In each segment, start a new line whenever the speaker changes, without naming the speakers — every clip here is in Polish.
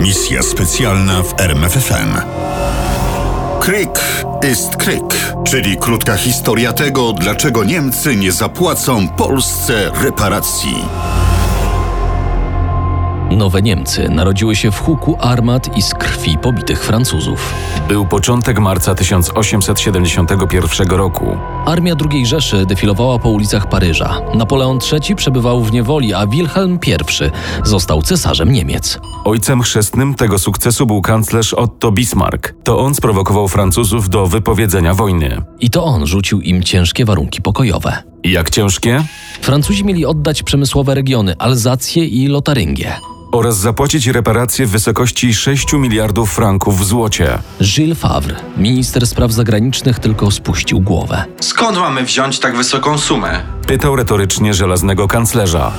Misja specjalna w RMFFM. Kryk ist Kryk, czyli krótka historia tego, dlaczego Niemcy nie zapłacą Polsce reparacji.
Nowe Niemcy narodziły się w huku armat i z krwi pobitych Francuzów.
Był początek marca 1871 roku.
Armia II Rzeszy defilowała po ulicach Paryża. Napoleon III przebywał w niewoli, a Wilhelm I został cesarzem Niemiec.
Ojcem chrzestnym tego sukcesu był kanclerz Otto Bismarck. To on sprowokował Francuzów do wypowiedzenia wojny.
I to on rzucił im ciężkie warunki pokojowe.
Jak ciężkie?
Francuzi mieli oddać przemysłowe regiony Alzację i Lotaryngię.
Oraz zapłacić reparacje w wysokości 6 miliardów franków w złocie.
Gilles Favre, minister spraw zagranicznych, tylko spuścił głowę.
Skąd mamy wziąć tak wysoką sumę?
Pytał retorycznie żelaznego kanclerza.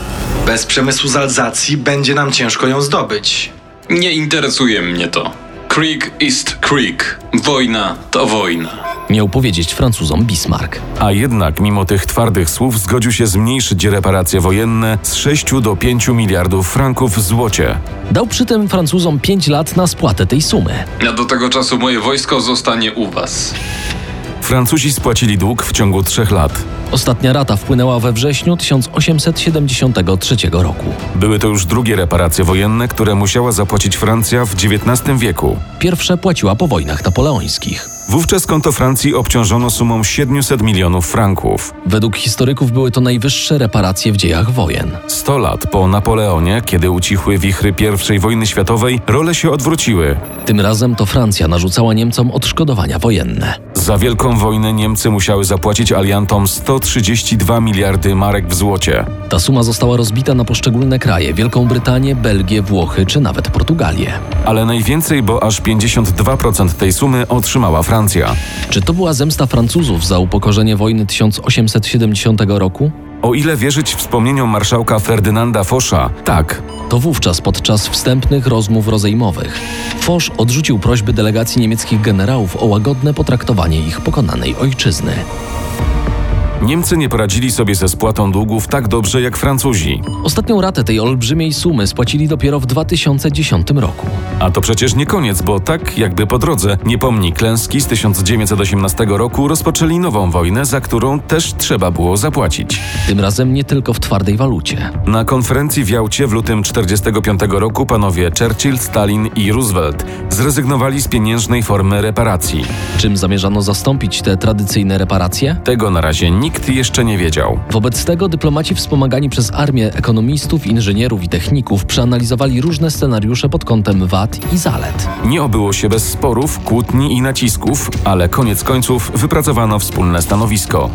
Bez przemysłu z Alzacji będzie nam ciężko ją zdobyć.
Nie interesuje mnie to. Creek ist Creek. Wojna to wojna.
Miał powiedzieć Francuzom Bismarck.
A jednak mimo tych twardych słów zgodził się zmniejszyć reparacje wojenne z 6 do 5 miliardów franków w złocie.
Dał przy tym Francuzom 5 lat na spłatę tej sumy.
A do tego czasu moje wojsko zostanie u was.
Francuzi spłacili dług w ciągu trzech lat.
Ostatnia rata wpłynęła we wrześniu 1873 roku.
Były to już drugie reparacje wojenne, które musiała zapłacić Francja w XIX wieku.
Pierwsze płaciła po wojnach napoleońskich.
Wówczas konto Francji obciążono sumą 700 milionów franków.
Według historyków były to najwyższe reparacje w dziejach wojen.
100 lat po Napoleonie, kiedy ucichły wichry I wojny światowej, role się odwróciły.
Tym razem to Francja narzucała Niemcom odszkodowania wojenne.
Za Wielką Wojnę Niemcy musiały zapłacić aliantom 132 miliardy marek w złocie.
Ta suma została rozbita na poszczególne kraje: Wielką Brytanię, Belgię, Włochy czy nawet Portugalię.
Ale najwięcej, bo aż 52% tej sumy otrzymała Francja.
Czy to była zemsta Francuzów za upokorzenie wojny 1870 roku?
O ile wierzyć wspomnieniom marszałka Ferdynanda Fosza, tak.
To wówczas podczas wstępnych rozmów rozejmowych Foch odrzucił prośby delegacji niemieckich generałów o łagodne potraktowanie ich pokonanej ojczyzny.
Niemcy nie poradzili sobie ze spłatą długów tak dobrze jak Francuzi.
Ostatnią ratę tej olbrzymiej sumy spłacili dopiero w 2010 roku.
A to przecież nie koniec, bo tak jakby po drodze, niepomni klęski z 1918 roku rozpoczęli nową wojnę, za którą też trzeba było zapłacić.
Tym razem nie tylko w twardej walucie.
Na konferencji w Jałcie w lutym 1945 roku panowie Churchill, Stalin i Roosevelt zrezygnowali z pieniężnej formy reparacji.
Czym zamierzano zastąpić te tradycyjne reparacje?
Tego na razie nikt jeszcze nie wiedział.
Wobec tego dyplomaci wspomagani przez armię ekonomistów, inżynierów i techników przeanalizowali różne scenariusze pod kątem wad i zalet.
Nie obyło się bez sporów, kłótni i nacisków, ale koniec końców wypracowano wspólne stanowisko.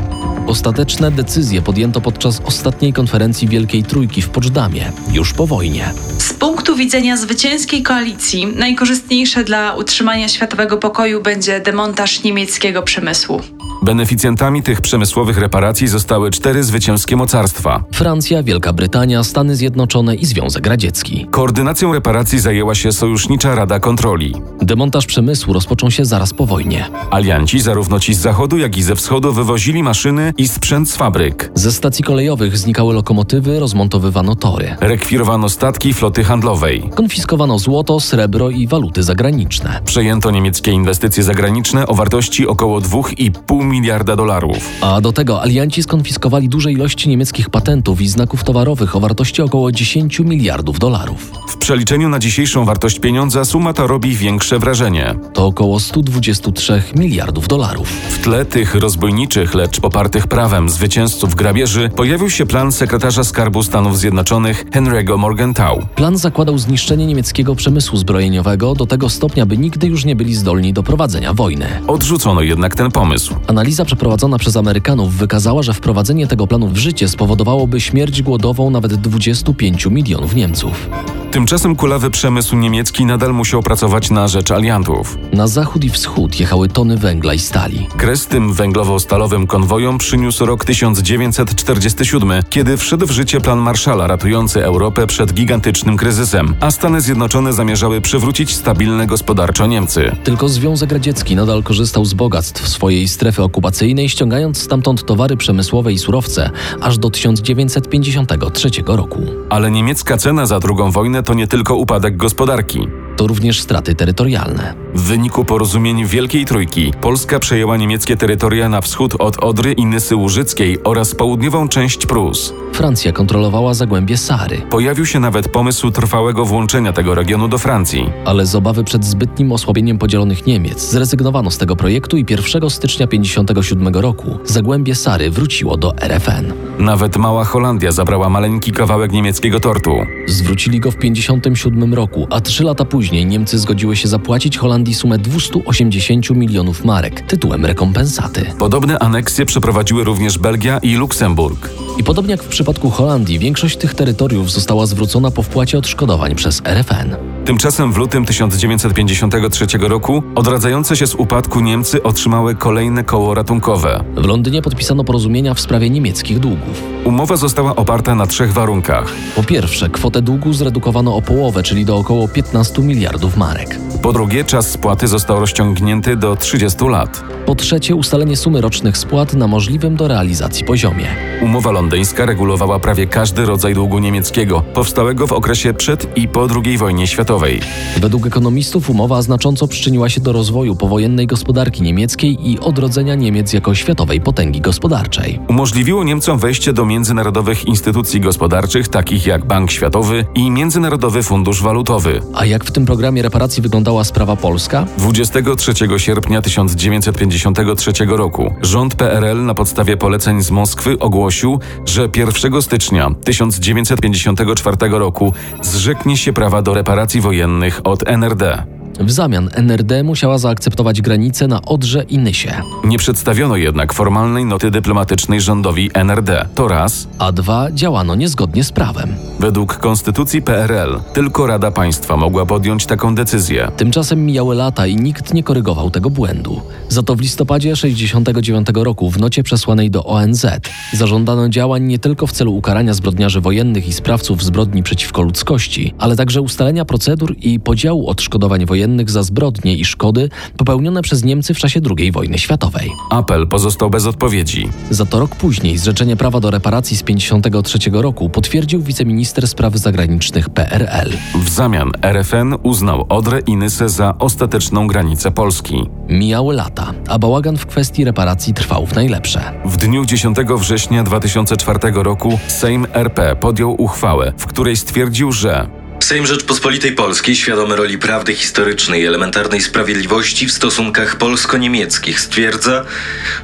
Ostateczne decyzje podjęto podczas ostatniej konferencji Wielkiej Trójki w Poczdamie, już po wojnie.
Z punktu widzenia zwycięskiej koalicji najkorzystniejsze dla utrzymania światowego pokoju będzie demontaż niemieckiego przemysłu.
Beneficjentami tych przemysłowych reparacji zostały cztery zwycięskie mocarstwa.
Francja, Wielka Brytania, Stany Zjednoczone i Związek Radziecki.
Koordynacją reparacji zajęła się Sojusznicza Rada Kontroli.
Demontaż przemysłu rozpoczął się zaraz po wojnie.
Alianci, zarówno ci z zachodu, jak i ze wschodu, wywozili maszyny i sprzęt z fabryk.
Ze stacji kolejowych znikały lokomotywy, rozmontowywano tory.
Rekwirowano statki floty handlowej.
Konfiskowano złoto, srebro i waluty zagraniczne.
Przejęto niemieckie inwestycje zagraniczne o wartości około 2,5 miliarda dolarów.
A do tego alianci skonfiskowali duże ilości niemieckich patentów i znaków towarowych o wartości około 10 miliardów dolarów.
W przeliczeniu na dzisiejszą wartość pieniądza suma ta robi większe wrażenie.
To około 123 miliardów dolarów.
W tle tych rozbójniczych, lecz popartych prawem zwycięzców grabieży pojawił się plan sekretarza Skarbu Stanów Zjednoczonych Henry'ego Morgenthau.
Plan zakładał zniszczenie niemieckiego przemysłu zbrojeniowego do tego stopnia, by nigdy już nie byli zdolni do prowadzenia wojny.
Odrzucono jednak ten pomysł.
Analiza przeprowadzona przez Amerykanów wykazała, że wprowadzenie tego planu w życie spowodowałoby śmierć głodową nawet 25 milionów Niemców.
Tymczasem kulawy przemysł niemiecki nadal musiał pracować na rzecz aliantów.
Na zachód i wschód jechały tony węgla i stali.
Kres tym węglowo-stalowym konwojom przyniósł rok 1947, kiedy wszedł w życie plan Marszala ratujący Europę przed gigantycznym kryzysem, a Stany Zjednoczone zamierzały przywrócić stabilne gospodarczo Niemcy.
Tylko Związek Radziecki nadal korzystał z bogactw swojej strefy okupacyjnej, ściągając stamtąd towary przemysłowe i surowce aż do 1953 roku.
Ale niemiecka cena za drugą wojnę to nie tylko upadek gospodarki.
To również straty terytorialne.
W wyniku porozumień Wielkiej Trójki Polska przejęła niemieckie terytoria na wschód od Odry i Nysy Łużyckiej oraz południową część Prus.
Francja kontrolowała zagłębie Sary,
Pojawił się nawet pomysł trwałego włączenia tego regionu do Francji.
ale z obawy przed zbytnim osłabieniem podzielonych Niemiec zrezygnowano z tego projektu i 1 stycznia 1957 roku zagłębie Sary wróciło do RFN.
Nawet Mała Holandia zabrała maleńki kawałek niemieckiego tortu.
Zwrócili go w 1957 roku, a trzy lata później Niemcy zgodziły się zapłacić Holandii sumę 280 milionów marek tytułem rekompensaty.
Podobne aneksje przeprowadziły również Belgia i Luksemburg.
I podobnie jak w przypadku Holandii, większość tych terytoriów została zwrócona po wpłacie odszkodowań przez RFN.
Tymczasem w lutym 1953 roku odradzające się z upadku Niemcy otrzymały kolejne koło ratunkowe.
W Londynie podpisano porozumienia w sprawie niemieckich długów.
Umowa została oparta na trzech warunkach.
Po pierwsze, kwotę długu zredukowano o połowę, czyli do około 15 miliardów marek.
Po drugie, czas spłaty został rozciągnięty do 30 lat.
Po trzecie, ustalenie sumy rocznych spłat na możliwym do realizacji poziomie.
Umowa londyńska regulowała prawie każdy rodzaj długu niemieckiego, powstałego w okresie przed i po II wojnie światowej.
Według ekonomistów umowa znacząco przyczyniła się do rozwoju powojennej gospodarki niemieckiej i odrodzenia Niemiec jako światowej potęgi gospodarczej.
Umożliwiło Niemcom wejście do międzynarodowych instytucji gospodarczych, takich jak Bank Światowy i Międzynarodowy Fundusz Walutowy.
A jak w tym programie reparacji wyglądała sprawa polska?
23 sierpnia 1953 roku rząd PRL na podstawie poleceń z Moskwy ogłosił, że 1 stycznia 1954 roku zrzeknie się prawa do reparacji wojennych od NRD.
W zamian NRD musiała zaakceptować granice na Odrze i Nysie.
Nie przedstawiono jednak formalnej noty dyplomatycznej rządowi NRD. To raz.
A dwa działano niezgodnie z prawem.
Według konstytucji PRL tylko Rada Państwa mogła podjąć taką decyzję.
Tymczasem mijały lata i nikt nie korygował tego błędu. Za to w listopadzie 69 roku w nocie przesłanej do ONZ zażądano działań nie tylko w celu ukarania zbrodniarzy wojennych i sprawców zbrodni przeciwko ludzkości, ale także ustalenia procedur i podziału odszkodowań wojennych za zbrodnie i szkody popełnione przez Niemcy w czasie II wojny światowej.
Apel pozostał bez odpowiedzi.
Za to rok później zrzeczenie prawa do reparacji z 53 roku potwierdził wiceminister spraw zagranicznych PRL.
W zamian RFN uznał Odrę i Nysę za ostateczną granicę Polski.
Mijały lata, a bałagan w kwestii reparacji trwał w najlepsze.
W dniu 10 września 2004 roku Sejm RP podjął uchwałę, w której stwierdził, że
Sejm Rzeczpospolitej Polskiej, świadomy roli prawdy historycznej i elementarnej sprawiedliwości w stosunkach polsko-niemieckich, stwierdza,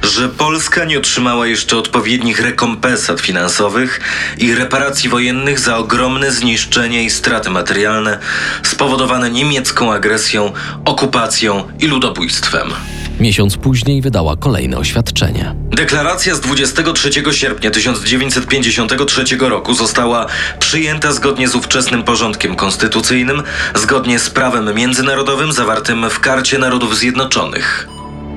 że Polska nie otrzymała jeszcze odpowiednich rekompensat finansowych i reparacji wojennych za ogromne zniszczenie i straty materialne spowodowane niemiecką agresją, okupacją i ludobójstwem.
Miesiąc później wydała kolejne oświadczenie.
Deklaracja z 23 sierpnia 1953 roku została przyjęta zgodnie z ówczesnym porządkiem konstytucyjnym, zgodnie z prawem międzynarodowym zawartym w Karcie Narodów Zjednoczonych.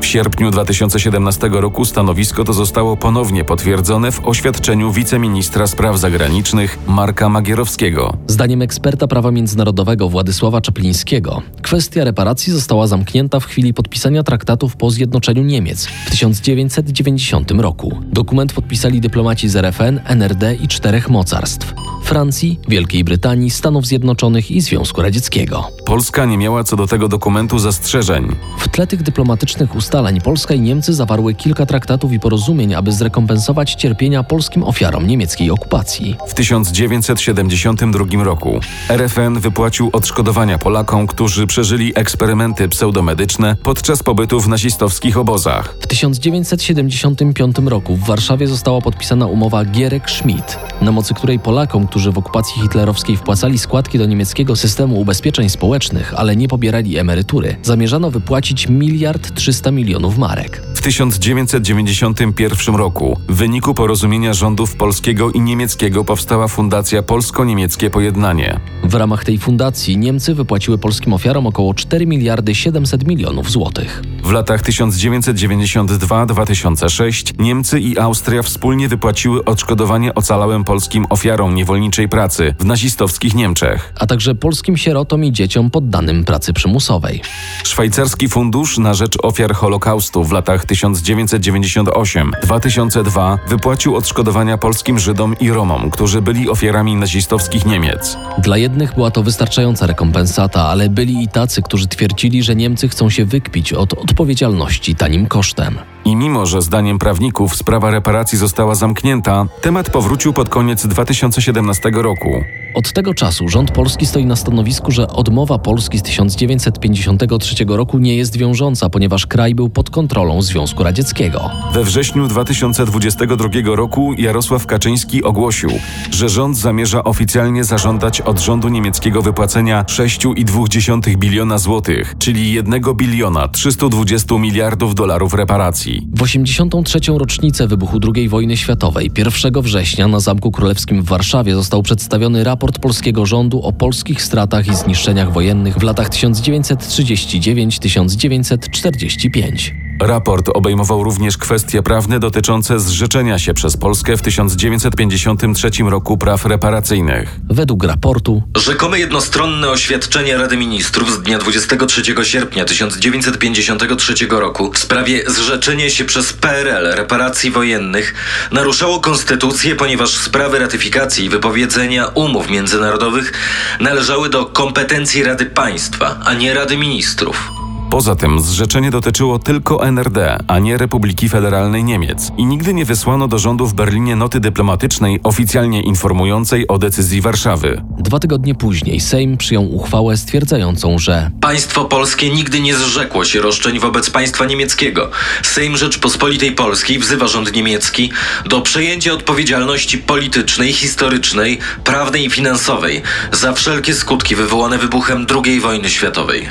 W sierpniu 2017 roku stanowisko to zostało ponownie potwierdzone w oświadczeniu wiceministra spraw zagranicznych Marka Magierowskiego.
Zdaniem eksperta prawa międzynarodowego Władysława Czeplińskiego, kwestia reparacji została zamknięta w chwili podpisania traktatów po zjednoczeniu Niemiec w 1990 roku. Dokument podpisali dyplomaci z RFN, NRD i czterech mocarstw Francji, Wielkiej Brytanii, Stanów Zjednoczonych i Związku Radzieckiego.
Polska nie miała co do tego dokumentu zastrzeżeń.
W tle tych dyplomatycznych ustaleń Polska i Niemcy zawarły kilka traktatów i porozumień, aby zrekompensować cierpienia polskim ofiarom niemieckiej okupacji.
W 1972 roku RFN wypłacił odszkodowania Polakom, którzy przeżyli eksperymenty pseudomedyczne podczas pobytu w nazistowskich obozach.
W 1975 roku w Warszawie została podpisana umowa Gierek-Schmidt, na mocy której Polakom, którzy w okupacji hitlerowskiej wpłacali składki do niemieckiego systemu ubezpieczeń społecznych, ale nie pobierali emerytury, zamierzano wypłacić miliard 300 milionów marek.
W 1991 roku w wyniku porozumienia rządów polskiego i niemieckiego powstała Fundacja Polsko-Niemieckie Pojednanie.
W ramach tej fundacji Niemcy wypłaciły polskim ofiarom około 4 miliardy 700 milionów złotych.
W latach 1992-2006 Niemcy i Austria wspólnie wypłaciły odszkodowanie ocalałym polskim ofiarom niewolniczej pracy w nazistowskich Niemczech.
a także polskim sierotom i dzieciom poddanym pracy przymusowej.
Szwajcarski Fundusz na rzecz ofiar Holokaustu w latach 1998-2002 wypłacił odszkodowania polskim Żydom i Romom, którzy byli ofiarami nazistowskich Niemiec.
Dla jednych była to wystarczająca rekompensata, ale byli i tacy, którzy twierdzili, że Niemcy chcą się wykpić od odpowiedzialności tanim kosztem.
I mimo, że zdaniem prawników sprawa reparacji została zamknięta, temat powrócił pod koniec 2017 roku.
Od tego czasu rząd polski stoi na stanowisku, że odmowa Polski z 1953 roku nie jest wiążąca, ponieważ kraj był pod kontrolą Związku Radzieckiego.
We wrześniu 2022 roku Jarosław Kaczyński ogłosił, że rząd zamierza oficjalnie zażądać od rządu niemieckiego wypłacenia 6,2 biliona złotych, czyli 1 biliona 320 miliardów dolarów reparacji.
W 83. rocznicę wybuchu II wojny światowej 1 września na Zamku Królewskim w Warszawie został przedstawiony raport polskiego rządu o polskich stratach i zniszczeniach wojennych w latach 1939-1945.
Raport obejmował również kwestie prawne dotyczące zrzeczenia się przez Polskę w 1953 roku praw reparacyjnych.
Według raportu
Rzekome jednostronne oświadczenie Rady Ministrów z dnia 23 sierpnia 1953 roku w sprawie zrzeczenia się przez PRL reparacji wojennych naruszało konstytucję, ponieważ sprawy ratyfikacji i wypowiedzenia umów międzynarodowych należały do kompetencji Rady Państwa, a nie Rady Ministrów.
Poza tym zrzeczenie dotyczyło tylko NRD, a nie Republiki Federalnej Niemiec i nigdy nie wysłano do rządu w Berlinie noty dyplomatycznej oficjalnie informującej o decyzji Warszawy.
dwa tygodnie później Sejm przyjął uchwałę stwierdzającą, że
Państwo polskie nigdy nie zrzekło się roszczeń wobec państwa niemieckiego. Sejm Rzeczpospolitej Polskiej wzywa rząd niemiecki do przejęcia odpowiedzialności politycznej, historycznej, prawnej i finansowej za wszelkie skutki wywołane wybuchem II wojny światowej.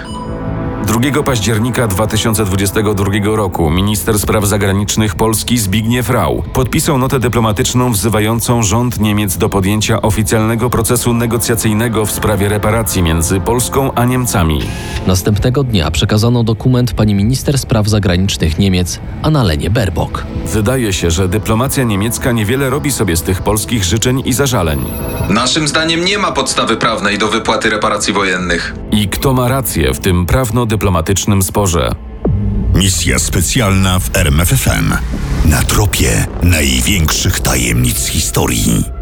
2 października 2022 roku minister spraw zagranicznych Polski Zbigniew Rau podpisał notę dyplomatyczną wzywającą rząd Niemiec do podjęcia oficjalnego procesu negocjacyjnego w sprawie reparacji między Polską a Niemcami.
następnego dnia przekazano dokument pani minister spraw zagranicznych Niemiec Annalenie Baerbock.
Wydaje się, że dyplomacja niemiecka niewiele robi sobie z tych polskich życzeń i zażaleń.
Naszym zdaniem nie ma podstawy prawnej do wypłaty reparacji wojennych.
I kto ma rację w tym prawno-dyplomatycznym sporze?
Misja specjalna w RMFFM. Na tropie największych tajemnic historii.